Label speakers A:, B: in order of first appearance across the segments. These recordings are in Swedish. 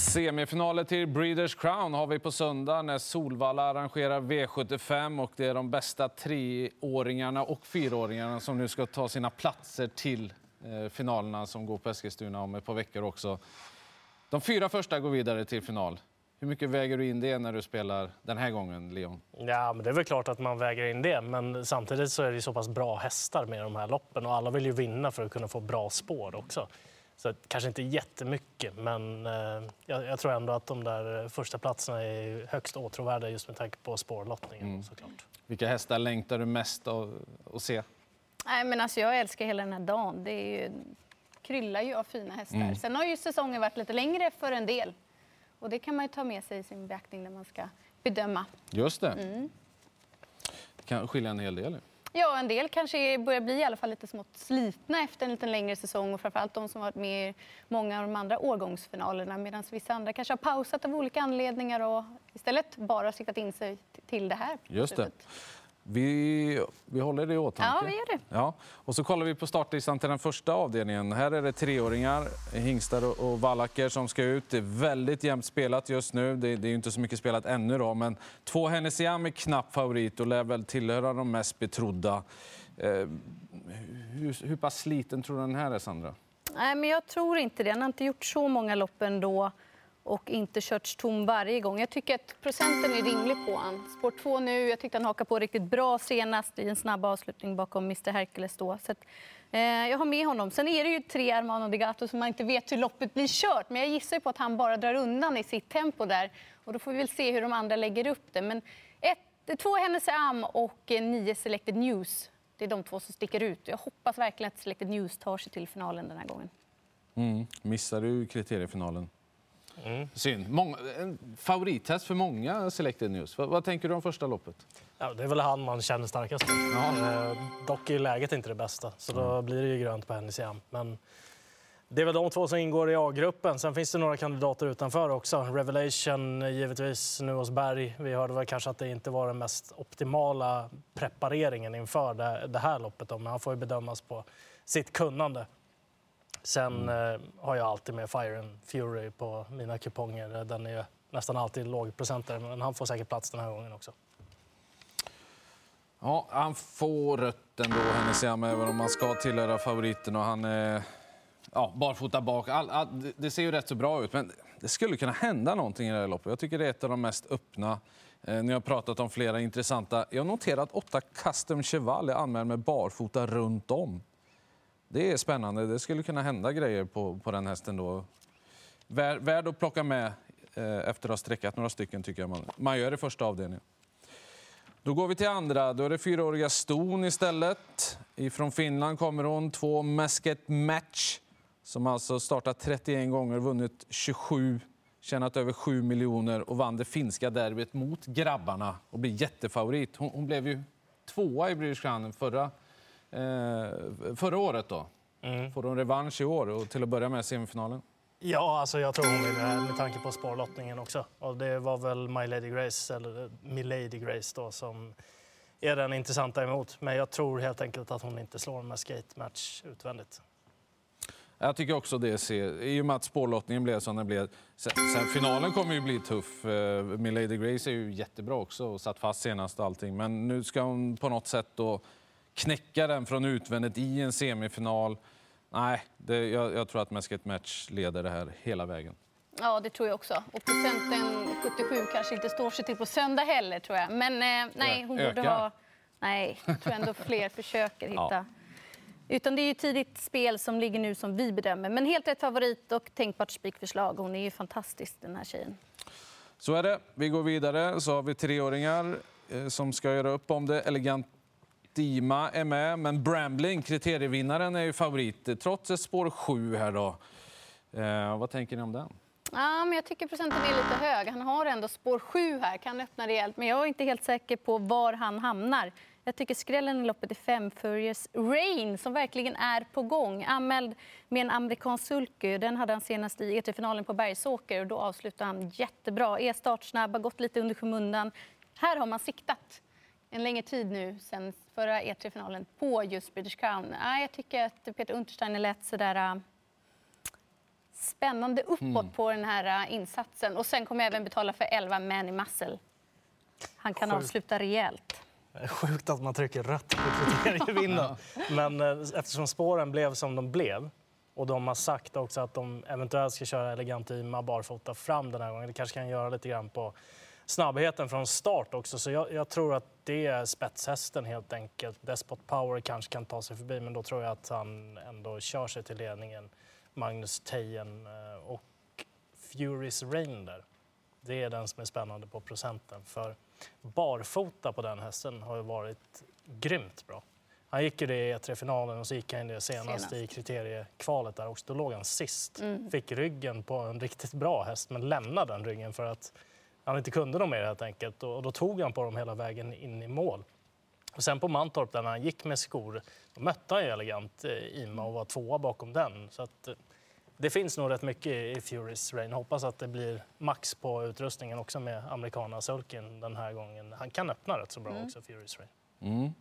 A: Semifinaler till Breeders Crown har vi på söndag när Solvalla arrangerar V75 och det är de bästa treåringarna och fyraåringarna som nu ska ta sina platser till eh, finalerna som går på Eskilstuna om ett par veckor också. De fyra första går vidare till final. Hur mycket väger du in det när du spelar den här gången, Leon?
B: Ja, men det är väl klart att man väger in det, men samtidigt så är det så pass bra hästar med de här loppen och alla vill ju vinna för att kunna få bra spår också. Så kanske inte jättemycket, men eh, jag, jag, tror ändå att de där första platserna är högst åtråvärda just med tanke på spårlottningen mm. såklart.
A: Vilka hästar längtar du mest att, att se?
C: Nej, men alltså, jag älskar hela den här dagen. Det är ju, kryllar ju av fina hästar. Mm. Sen har ju säsongen varit lite längre för en del. Och det kan man ju ta med sig i sin beaktning när man ska bedöma.
A: Just det. Mm. Det kan skilja en hel del.
C: Ja, en del kanske börjar bli i alla fall lite smått slitna efter en lite längre säsong och framförallt de som varit med i många av de andra årgångsfinalerna medan vissa andra kanske har pausat av olika anledningar och istället bara siktat in sig till det här.
A: Just det. Vi, vi håller det i åtanke.
C: Ja, vi gör det.
A: Ja. Och så kollar vi på startlistan till den första avdelningen. Här är det treåringar, hingstar och vallacker som ska ut. Det är väldigt jämnt spelat just nu. Det, det är inte så mycket spelat ännu då, men två Hennesiam är knapp favorit och lär väl tillhöra de mest betrodda. Eh, hur, hur pass sliten tror du den här är, Sandra?
C: Nej, men jag tror inte det. Han har inte gjort så många lopp ändå och inte körts tom varje gång. Jag tycker att procenten är rimlig på han. Spår 2 nu, jag tyckte han hakade på riktigt bra senast i en snabb avslutning bakom Mr Hercules då. Så att, eh, jag har med honom. Sen är det ju tre Armano de Gatto som man inte vet hur loppet blir kört. Men jag gissar på att han bara drar undan i sitt tempo där. Och då får vi väl se hur de andra lägger upp det. Men ett, två Hennessy Am och eh, nio Selected News. Det är de två som sticker ut. Jag hoppas verkligen att Selected News tar sig till finalen den här gången.
A: Mm. Missar du kriteriefinalen? Mm. Synd. Många, en favorithäst för många Selected News. Vad, vad, tänker du om första loppet?
B: Ja, det är väl han man känner starkast. Ja. Eh, dock är läget inte det bästa, så då mm. blir det ju grönt på Hennessy Men det är väl de två som ingår i A-gruppen. Sen finns det några kandidater utanför också. Revelation givetvis nu hos Berg. Vi hörde väl kanske att det inte var den mest optimala prepareringen inför det, det här loppet. Då, men han får ju bedömas på sitt kunnande. Sen mm. eh, har jag alltid med Fire and Fury på mina kuponger. Den är nästan alltid lågprocentare, men han får säkert plats den här gången också.
A: Ja, han får rött ändå, Hennesiam, även om man ska tillhöra favoriten. Och han är ja, barfota bak. All, all, det ser ju rätt så bra ut, men det skulle kunna hända någonting i det här loppet. Jag tycker det är ett av de mest öppna. Eh, ni har pratat om flera intressanta. Jag noterar att åtta Custom Cheval är anmäld med barfota runt om. Det är spännande. Det skulle kunna hända grejer på, på den hästen då. Vär, värd att plocka med eh, efter att ha sträckat några stycken tycker jag man, man gör i första avdelningen. Då går vi till andra. Då är det fyraåriga Ston istället. Ifrån Finland kommer hon. Två Mesket Match som alltså startat 31 gånger, vunnit 27, tjänat över 7 miljoner och vann det finska derbyt mot grabbarna och blir jättefavorit. Hon, hon blev ju tvåa i British Crown förra förra året. då. Mm. Får hon revansch i år och till att börja med semifinalen?
B: Ja, alltså jag tror hon vinner med tanke på spårlottningen också. Och det var väl My Lady Grace, eller Milady Grace då, som är den intressanta emot. Men jag tror helt enkelt att hon inte slår med skate match utvändigt.
A: Jag tycker också det. I och med att spårlottningen blev som den blev. Sen, sen, finalen kommer ju bli tuff. Uh, Milady Grace är ju jättebra också och satt fast senast allting. Men nu ska hon på något sätt då knäcka den från utvändigt i en semifinal. Nej, det, jag, jag tror att Mesket Match leder det här hela vägen.
C: Ja, det tror jag också. Och procenten 77 kanske inte står sig till på söndag heller, tror jag. Men eh, nej, hon Ökar. borde ha... Nej, jag tror ändå fler försöker hitta... Ja. Utan det är ju tidigt spel som ligger nu som vi bedömer. Men helt rätt favorit och tänkbart spikförslag. Hon är ju fantastisk, den här tjejen.
A: Så är det. Vi går vidare. Så har vi treåringar eh, som ska göra upp om det. Elegant Dima är med, men Brambling, kriterievinnaren, är ju favorit eh, trots ett spår 7 här då. Eh, vad tänker ni om den?
C: Ja, men jag tycker procenten är lite hög. Han har ändå spår 7 här, kan öppna rejält. Men jag är inte helt säker på var han hamnar. Jag tycker skrällen i loppet är 5 Furious Rain som verkligen är på gång. Anmäld med en amerikansk sulky. Den hade han senast i E3-finalen på Bergsåker och då avslutade han jättebra. Är startsnabb, har gått lite under skymundan. Här har man siktat en längre tid nu sen förra E3-finalen på just British Crown. Ja, jag tycker att Peter Untersteiner lät sådär... Uh, spännande uppåt mm. på den här uh, insatsen. Och sen kommer jag även betala för 11 Manny Muscle. Han kan Sjukt. avsluta rejält.
B: Sjukt att man trycker rött på kriterievinden. Men uh, eftersom spåren blev som de blev och de har sagt också att de eventuellt ska köra elegant Ima barfota fram den här gången. Det kanske kan göra lite grann på snabbheten från start också. Så jag, jag, tror att det är spetshästen helt enkelt. Despot Power kanske kan ta sig förbi men då tror jag att han ändå kör sig till ledningen. Magnus Tejen eh, och Furys Rain där. Det är den som är spännande på procenten. För barfota på den hästen har ju varit grymt bra. Han gick ju det i E3-finalen och så gick han det senast, senast. i kriteriekvalet där också. Då låg han sist. Mm. Fick ryggen på en riktigt bra häst men lämnade den ryggen för att han inte kunde något mer helt enkelt. Och då tog han på dem hela vägen in i mål. Och sen på Mantorp där han gick med skor, då mötte han ju elegant eh, Ima och var tvåa bakom den. Så att, eh, det finns nog rätt mycket i Furys Rain. Hoppas att det blir max på utrustningen också med americana sulken den här gången. Han kan öppna rätt så bra mm. också, Furys Rain. Mm.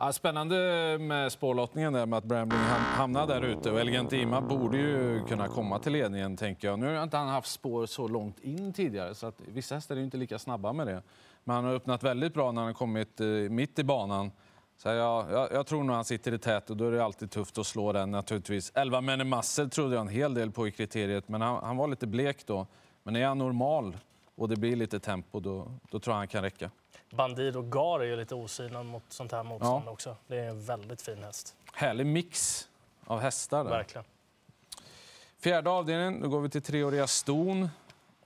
A: Ja, spännande med spårlottningen där med att Brambling hamnar där ute. Och Elegantima borde ju kunna komma till ledningen tänker jag. Nu har inte han haft spår så långt in tidigare så att vissa hästar är inte lika snabba med det. Men han har öppnat väldigt bra när han kommit eh, mitt i banan. Så jag, jag, jag, tror nog han sitter i tät och då är det alltid tufft att slå den naturligtvis. 11 i Massel trodde jag en hel del på i kriteriet men han, han, var lite blek då. Men är han normal och det blir lite tempo då, då tror jag han kan räcka.
B: Bandido Gar är ju lite osynad mot sånt här motstånd ja. också. Det är en väldigt fin häst.
A: Härlig mix av hästar. Där.
B: Verkligen.
A: Fjärde avdelningen, då går vi till treåriga ston.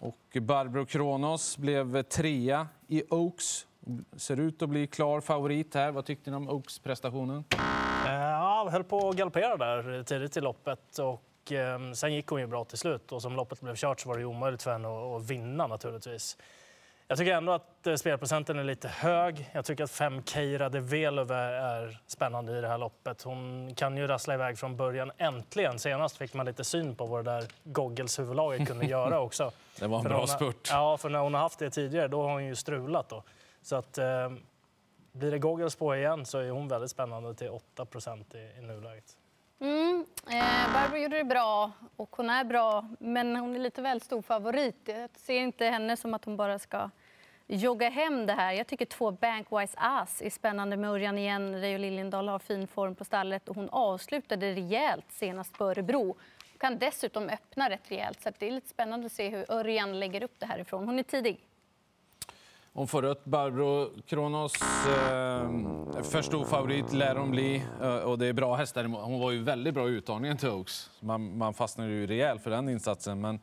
A: Och Barbro Kronos blev trea i Oaks. Ser ut att bli klar favorit här. Vad tyckte ni om Oaks-prestationen?
B: Ja, höll på att galoppera där tidigt i loppet. Och eh, sen gick hon ju bra till slut. Och som loppet blev kört så var det omöjligt för henne att vinna naturligtvis. Jag tycker ändå att eh, spelprocenten är lite hög. Jag tycker att 5 Keira de Velove är spännande i det här loppet. Hon kan ju rassla iväg från början. Äntligen! Senast fick man lite syn på vad det där Goggles huvudlaget kunde göra också.
A: Det var en för bra spurt.
B: Ja, för när hon har haft det tidigare då har hon ju strulat. Då. Så att, eh, blir det Goggles på igen så är hon väldigt spännande till 8 i, i nuläget.
C: Mm, eh, Barbro gjorde det bra och hon är bra, men hon är lite väl stor favorit. Jag ser inte henne som att hon bara ska jogga hem det här. Jag tycker två Bankwise Ass är spännande med Örjan igen. Reijo Liljendahl har fin form på stallet och hon avslutade rejält senast på Örebro. Hon kan dessutom öppna rätt rejält så det är lite spännande att se hur Örjan lägger upp det härifrån. Hon är tidig.
A: Hon får rött. Barbro Kronos eh, för stor favorit lär hon bli. Eh, och det är bra hästar. Hon var ju väldigt bra i uttagningen till Oaks. Man, man fastnade ju rejält för den insatsen. Men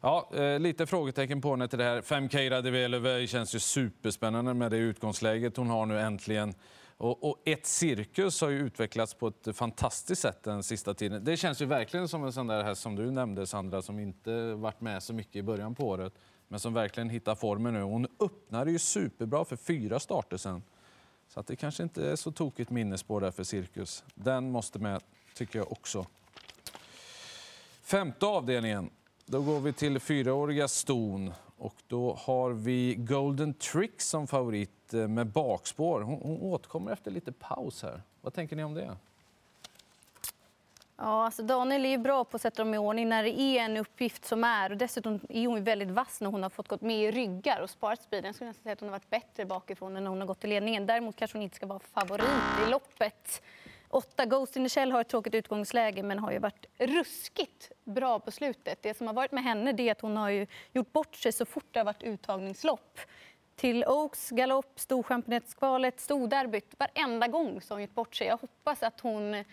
A: Ja, eh, lite frågetecken på henne till det här. 5K Radevelove känns ju superspännande med det utgångsläget hon har nu äntligen. Och, och, ett cirkus har ju utvecklats på ett fantastiskt sätt den sista tiden. Det känns ju verkligen som en sån där häst som du nämnde Sandra, som inte varit med så mycket i början på året. Men som verkligen hittar formen nu. Hon öppnade ju superbra för fyra starter sen. Så att det kanske inte är så tokigt minnesspår där för cirkus. Den måste med, tycker jag också. Femte avdelningen. Då går vi till fyraåriga ston och då har vi Golden Trick som favorit eh, med bakspår. Hon, hon återkommer efter lite paus här. Vad tänker ni om det?
C: Ja, alltså Daniel är ju bra på att sätta dem i ordning när det är en uppgift som är. Och dessutom är hon väldigt vass när hon har fått gått med i ryggar och sparat speeden. Jag skulle säga att hon har varit bättre bakifrån än när hon har gått i ledningen. Däremot kanske hon inte ska vara favorit i loppet. Åtta Ghost in the Shell har ett tråkigt utgångsläge men har ju varit ruskigt bra på slutet. Det som har varit med henne är att hon har gjort bort sig så fort det har varit uttagningslopp. Till Oaks, galopp, Storchampionetskvalet, Storderbyt. Varenda gång så har hon gjort bort sig. Jag hoppas att hon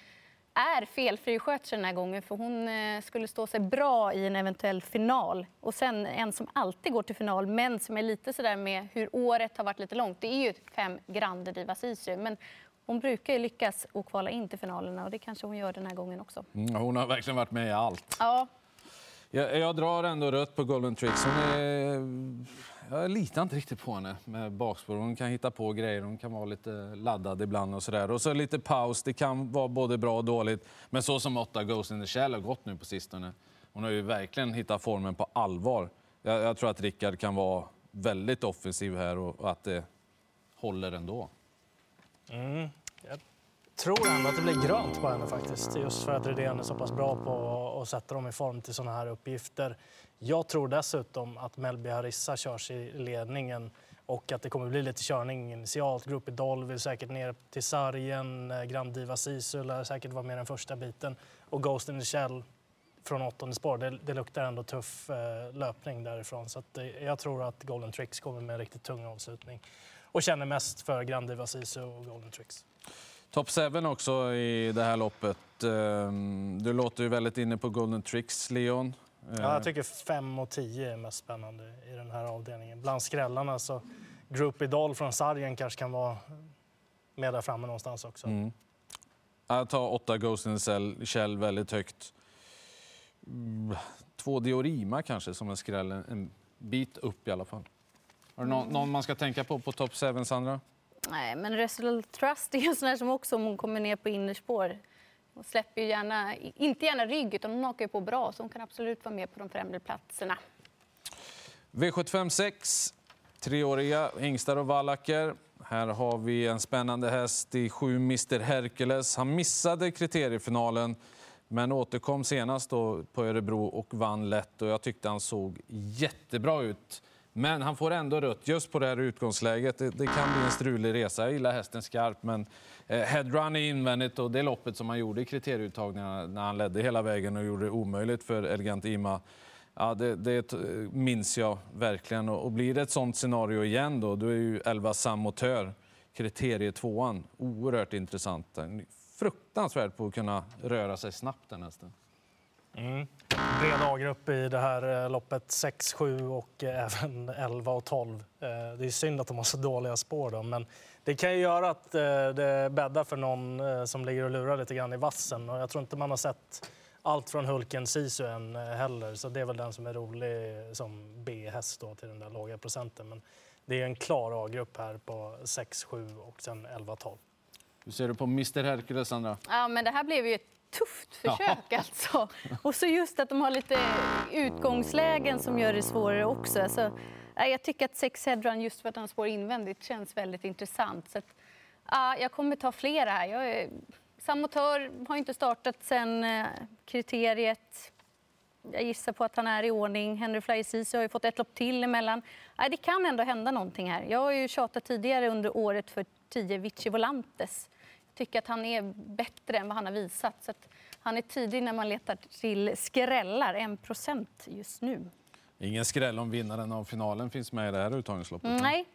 C: är felfri sköter den här gången för hon eh, skulle stå sig bra i en eventuell final. Och sen en som alltid går till final men som är lite sådär med hur året har varit lite långt. Det är ju fem Grande Divas Isry men hon brukar ju lyckas och kvala in till finalerna och det kanske hon gör den här gången också.
A: Mm, hon har verkligen varit med i allt.
C: Ja.
A: Jag, jag drar ändå rött på Golden Tricks. Hon är, jag litar inte riktigt på henne med bakspår. Hon kan hitta på grejer, hon kan vara lite laddad ibland och sådär. Och så lite paus, det kan vara både bra och dåligt. Men så som åtta Ghost in the Shell har gått nu på sistone. Hon har ju verkligen hittat formen på allvar. Jag, jag tror att Rickard kan vara väldigt offensiv här och, och att det håller ändå.
B: Mm. Jag tror ändå att det blir grönt på henne faktiskt. Just för att Rydén är så pass bra på att sätta dem i form till sådana här uppgifter. Jag tror dessutom att Melby Harissa körs i ledningen och att det kommer bli lite körning initialt. Grupp Idol vill säkert ner till sargen. Eh, Grand Diva Sisu lär säkert vara med den första biten. Och Ghost in the Shell från åttonde spår. Det, det luktar ändå tuff eh, löpning därifrån. Så att, eh, jag tror att Golden Tricks kommer med en riktigt tung avslutning. Och känner mest för Grand Diva Sisu och Golden Tricks.
A: Top 7 också i det här loppet. Ehm, du låter ju väldigt inne på Golden Tricks, Leon.
B: Ja, jag tycker 5 och 10 är mest spännande i den här avdelningen. Bland skrällarna så Group Idol från sargen kanske kan vara med där framme någonstans också. Mm.
A: Jag tar 8 Ghost in the Shell väldigt högt. Mm, två Diorima kanske som en skräll, en bit upp i alla fall. Har du någon, någon man ska tänka på på Top 7, Sandra?
C: Nej, men Resolute Trust är en sån som också om hon kommer ner på innerspår hon släpper ju gärna, inte gärna rygg, utan hon hakar på bra så hon kan absolut vara med på de främre platserna.
A: V75 6, treåriga hingstar och vallacker. Här har vi en spännande häst i sju Mr Hercules. Han missade kriteriefinalen men återkom senast på Örebro och vann lätt. Och jag tyckte han såg jättebra ut men han får ändå rött just på det här utgångsläget. Det, det kan bli en strulig resa. Jag gillar hästen skarpt, men eh, headrun är invändigt och det loppet som han gjorde i kriterieuttagningarna när han ledde hela vägen och gjorde det omöjligt för Elegant Ima. Ja, det, det eh, minns jag verkligen. Och, och blir det ett sånt scenario igen då, då är ju 11 Samotör, kriterietvåan, oerhört intressant. Fruktansvärt på att kunna röra sig snabbt den hästen.
B: Mm. Bred A-grupp i det här eh, loppet, 6, 7 och eh, även 11 och 12. Eh, det är synd att de har så dåliga spår då, men det kan ju göra att det bäddar för någon som ligger och lurar lite grann i vassen. Och jag tror inte man har sett allt från Hulken Sisu än heller, så det är väl den som är rolig som B-häst till den där låga procenten. Men det är en klar A-grupp här på 6, 7 och sen 11, 12.
A: Hur ser du på Mr Hercules, Sandra?
C: Ja, men det här blev ju ett tufft försök ja. alltså. Och så just att de har lite utgångslägen som gör det svårare också. Alltså, jag tycker att Sex Headrun, just för att han spår invändigt, känns väldigt intressant. Så att, ja, jag kommer ta flera här. Jag är, Samotör har inte startat sen eh, kriteriet. Jag gissar på att han är i ordning. Henry Fly Ceesay har ju fått ett lopp till emellan. Nej, det kan ändå hända någonting här. Jag har ju tjatat tidigare under året för 10 Vici Volantes tycker att han är bättre än vad han har visat. Så han är tidig när man letar till skrällar, 1% just nu.
A: Ingen skräll om vinnaren av finalen finns med i det här uttagningsloppet?
C: Nej.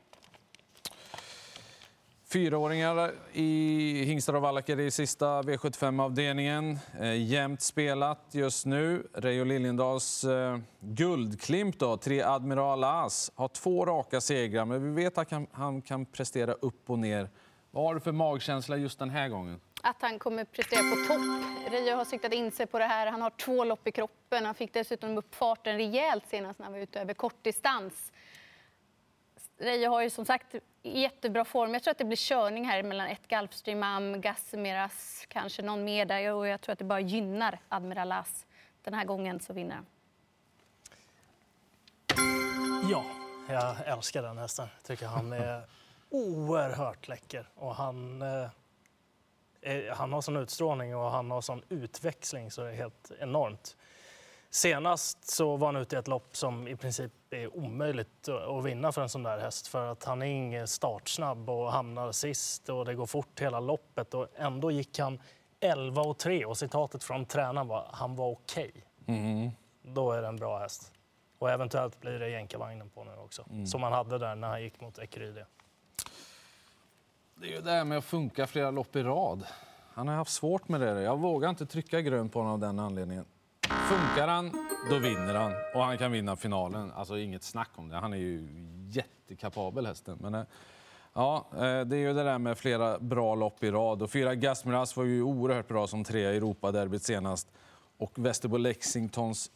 A: Fyraåringar i hingstar och vallacker i sista V75-avdelningen. Eh, jämnt spelat just nu. Reijo Liljendals eh, guldklimp, då, tre Admiral As, har två raka segrar. Men vi vet att han kan prestera upp och ner vad har du för magkänsla just den här gången?
C: Att han kommer prestera på topp. Rio har siktat in sig på det här. Han har två lopp i kroppen. Han fick dessutom upp farten rejält senast när han var ute över kortdistans. Reijo har ju som sagt jättebra form. Jag tror att det blir körning här mellan ett Gulfstream Am, Gassemiras, kanske någon mer där. Och jag tror att det bara gynnar Admiral As. Den här gången så vinner han.
B: Ja, jag älskar den hästen. Tycker han är oerhört läcker. Och han, eh, han har sån utstrålning och han har sån utväxling så det är helt enormt. Senast så var han ute i ett lopp som i princip är omöjligt att vinna för en sån där häst för att han är ingen startsnabb och hamnar sist och det går fort hela loppet och ändå gick han 11 och 3 och citatet från tränaren var han var okej. Okay. Mm. Då är det en bra häst. Och eventuellt blir det jänkarvagnen på nu också, mm. som han hade där när han gick mot Ecuridie.
A: Det är ju det här med att funka flera lopp i rad. Han har haft svårt med det. Jag vågar inte trycka grönt på honom av den anledningen. Funkar han, då vinner han. Och han kan vinna finalen. Alltså inget snack om det. Han är ju jättekapabel hästen. Men, eh, ja, eh, det är ju det där med flera bra lopp i rad. Och fyra Gasmiras var ju oerhört bra som trea i Europaderbyt senast. Och Västerbo Lexingtons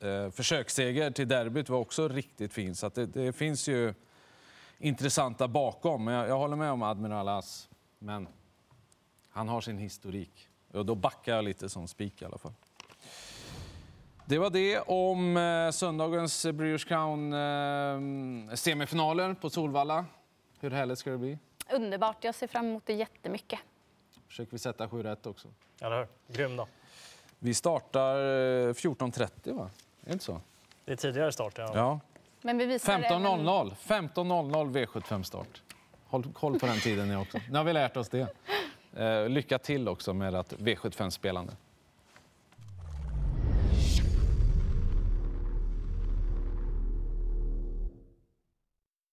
A: eh, försöksseger till derbyt var också riktigt fin. Så det, det finns ju intressanta bakom. Men jag, jag håller med om Admiral As. Men han har sin historik. Och då backar jag lite som spik i alla fall. Det var det om eh, söndagens Brewers Crown eh, semifinaler på Solvalla. Hur härligt ska det bli?
C: Underbart. Jag ser fram emot det jättemycket.
A: försöker vi sätta 7 rätt också.
B: Eller hur? Grym då.
A: Vi startar eh, 14.30, va? Är det inte så?
B: Det är tidigare start, ja.
A: Ja.
C: Men vi visar även-
A: 15.00 V75-start. Håll koll på den tiden ni också. Nu har vi lärt oss det. Eh, lycka till också med ert V75-spelande.